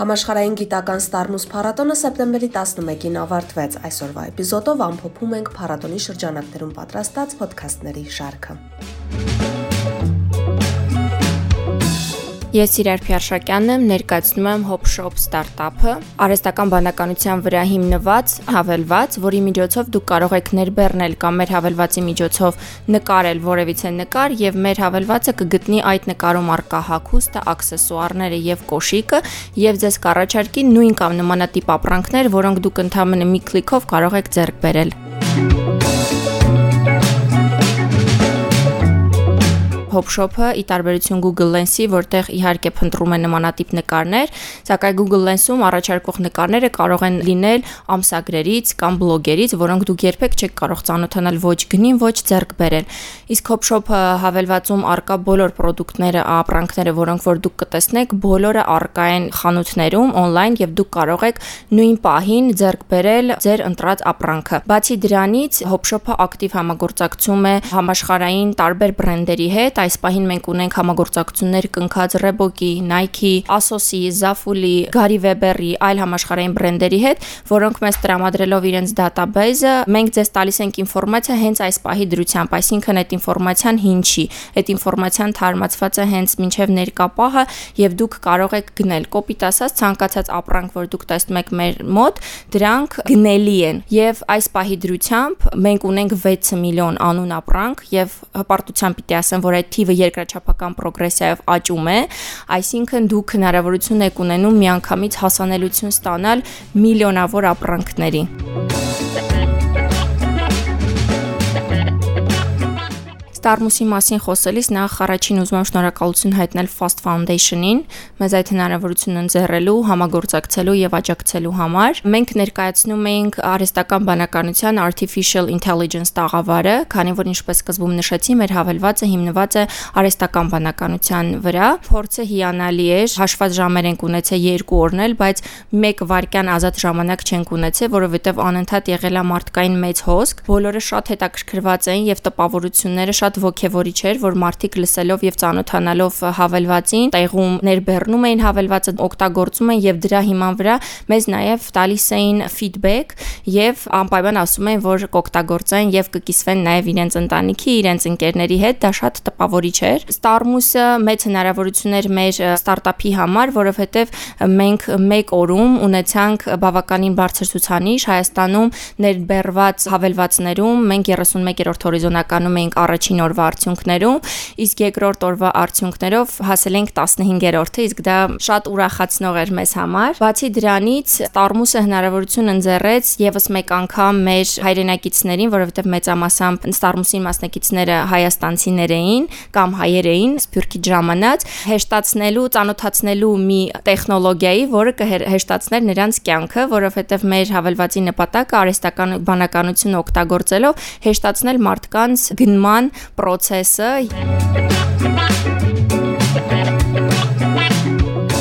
Համաշխարհային գիտական Ստարմուս փառատոնը սեպտեմբերի 11-ին ավարտվեց։ Այսօրվա էպիզոդով ամփոփում ենք փառատոնի շրջանակներում պատրաստած ոդքասթների շարքը։ Ես Իրար Փյարշակյանն եմ, ներկայացնում եմ Hop Shop ստարտափը, արհեստական բանականության վրա հիմնված հավելված, որի միջոցով դուք կարող եք ներբեռնել կամ մեր հավելվածի միջոցով նկարել որևիցե նկար եւ մեր հավելվածը կգտնի այդ նկարում արկա հագուստը, աքսեսուարները եւ կոշիկը եւ ձեզ կառաջարկի նույն կամ նմանատիպ ապրանքներ, որոնք դուք ընդհանրապես մի քլիկով կարող եք ձեռք բերել։ Hopshop-ը ի տարբերություն Google Lens-ի, որտեղ իհարկե փնտրում է նմանատիպ նկարներ, սակայն Google Lens-ում առաջարկող նկարները կարող են լինել ամսագրերից կամ բլոգերից, որոնք դուք երբեք չեք կարող ծանոթանալ ոչ գնին, ոչ ձեռք բերել։ Իսկ Hopshop-ը հավելվածում արկա բոլոր ապրանքները, ապրանքները, որոնք որ դուք կտեսնեք, բոլորը արկա են խանութներում on-line եւ դուք կարող եք նույն պահին ձեռք բերել ձեր ընտրած ապրանքը։ Բացի դրանից, Hopshop-ը ակտիվ համագործակցում է համաշխարհային տարբեր բրենդերի հետ, այս պահին մենք ունենք համագործակցություններ կնքած Reebok-ի, Nike-ի, Asos-ի, Zaful-ի, Gary Weber-ի, այլ համաշխարհային բրենդերի հետ, որոնք մեզ տրամադրելով իրենց database-ը, մենք ձեզ տալիս ենք ինֆորմացիա հենց այս պահի դրությամբ, այսինքն այդ ինֆորմացիան հինչի, այդ ինֆորմացիան թարմացված է հենց մինչև ներկա պահը եւ դուք կարող եք գնել։ Կոպիտ ասած, ցանկացած ապրանք, որ դուք տեսնում եք մեր մոտ, դրանք գնելի են եւ այս պահի դրությամբ մենք ունենք 6 միլիոն անուն ապրանք եւ հպարտությամբ պիտի ասեմ, որ այդ թիվը երկրաչափական պրոգրեսիայով աճում է, այսինքն դուք հնարավորություն եք ունենում միանգամից հասանելիություն ստանալ միլիոնավոր ապրանքների։ Starmus-ի մասին խոսելիս նախ առաջին ուզում եմ շնորհակալություն հայտնել Fast Foundation-ին մեզ այդ հնարավորությունն ընձեռելու, համագործակցելու եւ աջակցելու համար։ Մենք ներկայացնում էինք արհեստական բանականության artificial intelligence տաղավարը, քանի որ ինչպես սկզբում նշեցի, մեր հավելվածը հիմնված է արհեստական բանականության վրա։ Փորձը հիանալի էր, հաշված ժամեր ենք ունեցել 2 օրն էլ, բայց 1 վայրկյան ազատ ժամանակ չենք ունեցել, որովհետեւ անընդհատ եղել է մարդկային մեծ հոսք։ Բոլորը շատ հետաքրքրված էին եւ տպավորությունները շատ շատ ոգևորիչ էր, որ մարդիկ լսելով եւ ծանոթանալով հավելվածին, տեղում ներբեռնում էին հավելվածը, օգտագործում են եւ դրա հիման վրա մեզ նաեւ տալիս էին ֆիդբեք եւ անպայման ասում են, որ կօգտագործեն եւ կկիսվեն նաեւ իրենց ընտանիքի, իրենց ընկերների հետ, դա շատ տպավորիչ էր։ Starmus-ը մեծ հնարավորություն էր մեր ստարտափի համար, որովհետեւ մենք մեկ օրում ունեցանք բավականին բարձր ցուցանիշ Հայաստանում ներբեռված հավելվածներում մենք 31-րդ հորիզոնականում էինք առաջին առաջին օրվա արդյունքներում, իսկ երկրորդ օրվա արդյունքներով հասել ենք 15-րդը, իսկ դա շատ ուրախացնող էր մեզ համար։ Բացի դրանից, Տարմուսը հնարավորություն ընձեռեց եւս մեկ անգամ մեր հայրենակիցներին, որովհետեւ մեծամասամբ Տարմուսի մասնակիցները հայաստանցիներ էին կամ հայեր էին Սփյուռքի ժամանած, հեշտացնելու, ծանոթացնելու մի տեխնոլոգիայի, որը կհեշտացներ նրանց կյանքը, որովհետեւ մեր հավելվածի նպատակը արհեստական բանականություն օգտագործելով հեշտացնել մարդկանց գնման procesă.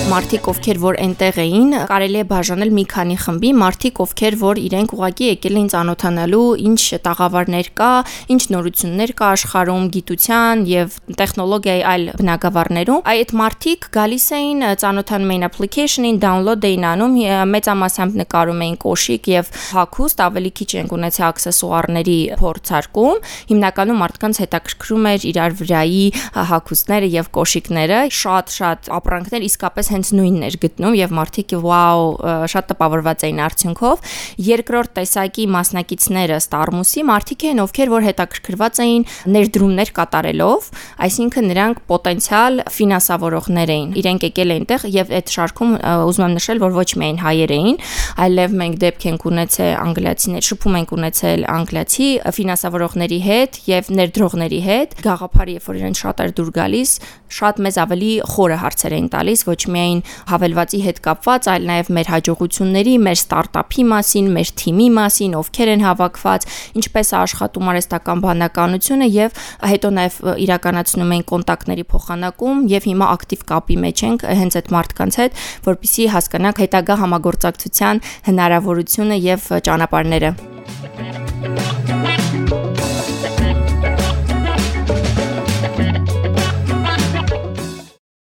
Մարդիկ, ովքեր որ այնտեղ էին, կարելի է բաժանել մի քանի խմբի, մարդիկ, ովքեր որ իրենք ուղակի եկել էին ծանոթանալու ինչ տաղավարներ կա, ինչ նորություններ կա աշխարհում գիտության եւ տեխնոլոգիայի այլ բնագավառներում։ Այդ մարդիկ գալիս էին ծանոթանում էին application-ին, download էին անում, մեծամասամբ նկարում էին կոշիկ եւ հագուստ, ավելի քիչ են ունեցել աքսեսուարների փորձարկում։ Հիմնականում մարդկանց հետաքրքրում էր իրար վրայի հագուստները եւ կոշիկները, շատ-շատ ապրանքներ իսկապես հենց նույնն էր գտնում եւ մարդիկ վաու շատ տպավորված էին արդյունքով։ Երկրորդ տեսակի մասնակիցները Starmus-ի մարդիկ են, ովքեր որ հետաքրքրված էին ներդրումներ կատարելով, այսինքն նրանք պոտենցիալ ֆինանսավորողներ էին։ Իրենք եկել էին տեղ եւ այդ շարքում ուզում եմ նշել, որ ոչ միայն հայեր էին, այլև մենք դեպք ենք ունեցել անգլիացիներ, շփում ենք ունեցել անգլիացի ֆինանսավորողների հետ եւ ներդրողների հետ։ Գաղափարը, երբ որ իրեն շատ էր դուր գալիս, շատ մեզ ավելի խորը հարցեր էին տալիս, ոչ միայն հավելվածի հետ կապված, այլ նաև մեր հաջողությունների, մեր ստարտափի մասին, մեր թիմի մասին, ովքեր են հավաքված, ինչպես է աշխատում արհեստական բանականությունը եւ հետո նաև իրականացնում են կոնտակտների փոխանակում եւ հիմա ակտիվ կապի մեջ ենք հենց այդ մարդկանց հետ, որpիսի հասկանանք հետագա համագործակցության հնարավորությունը եւ ճանապարհները։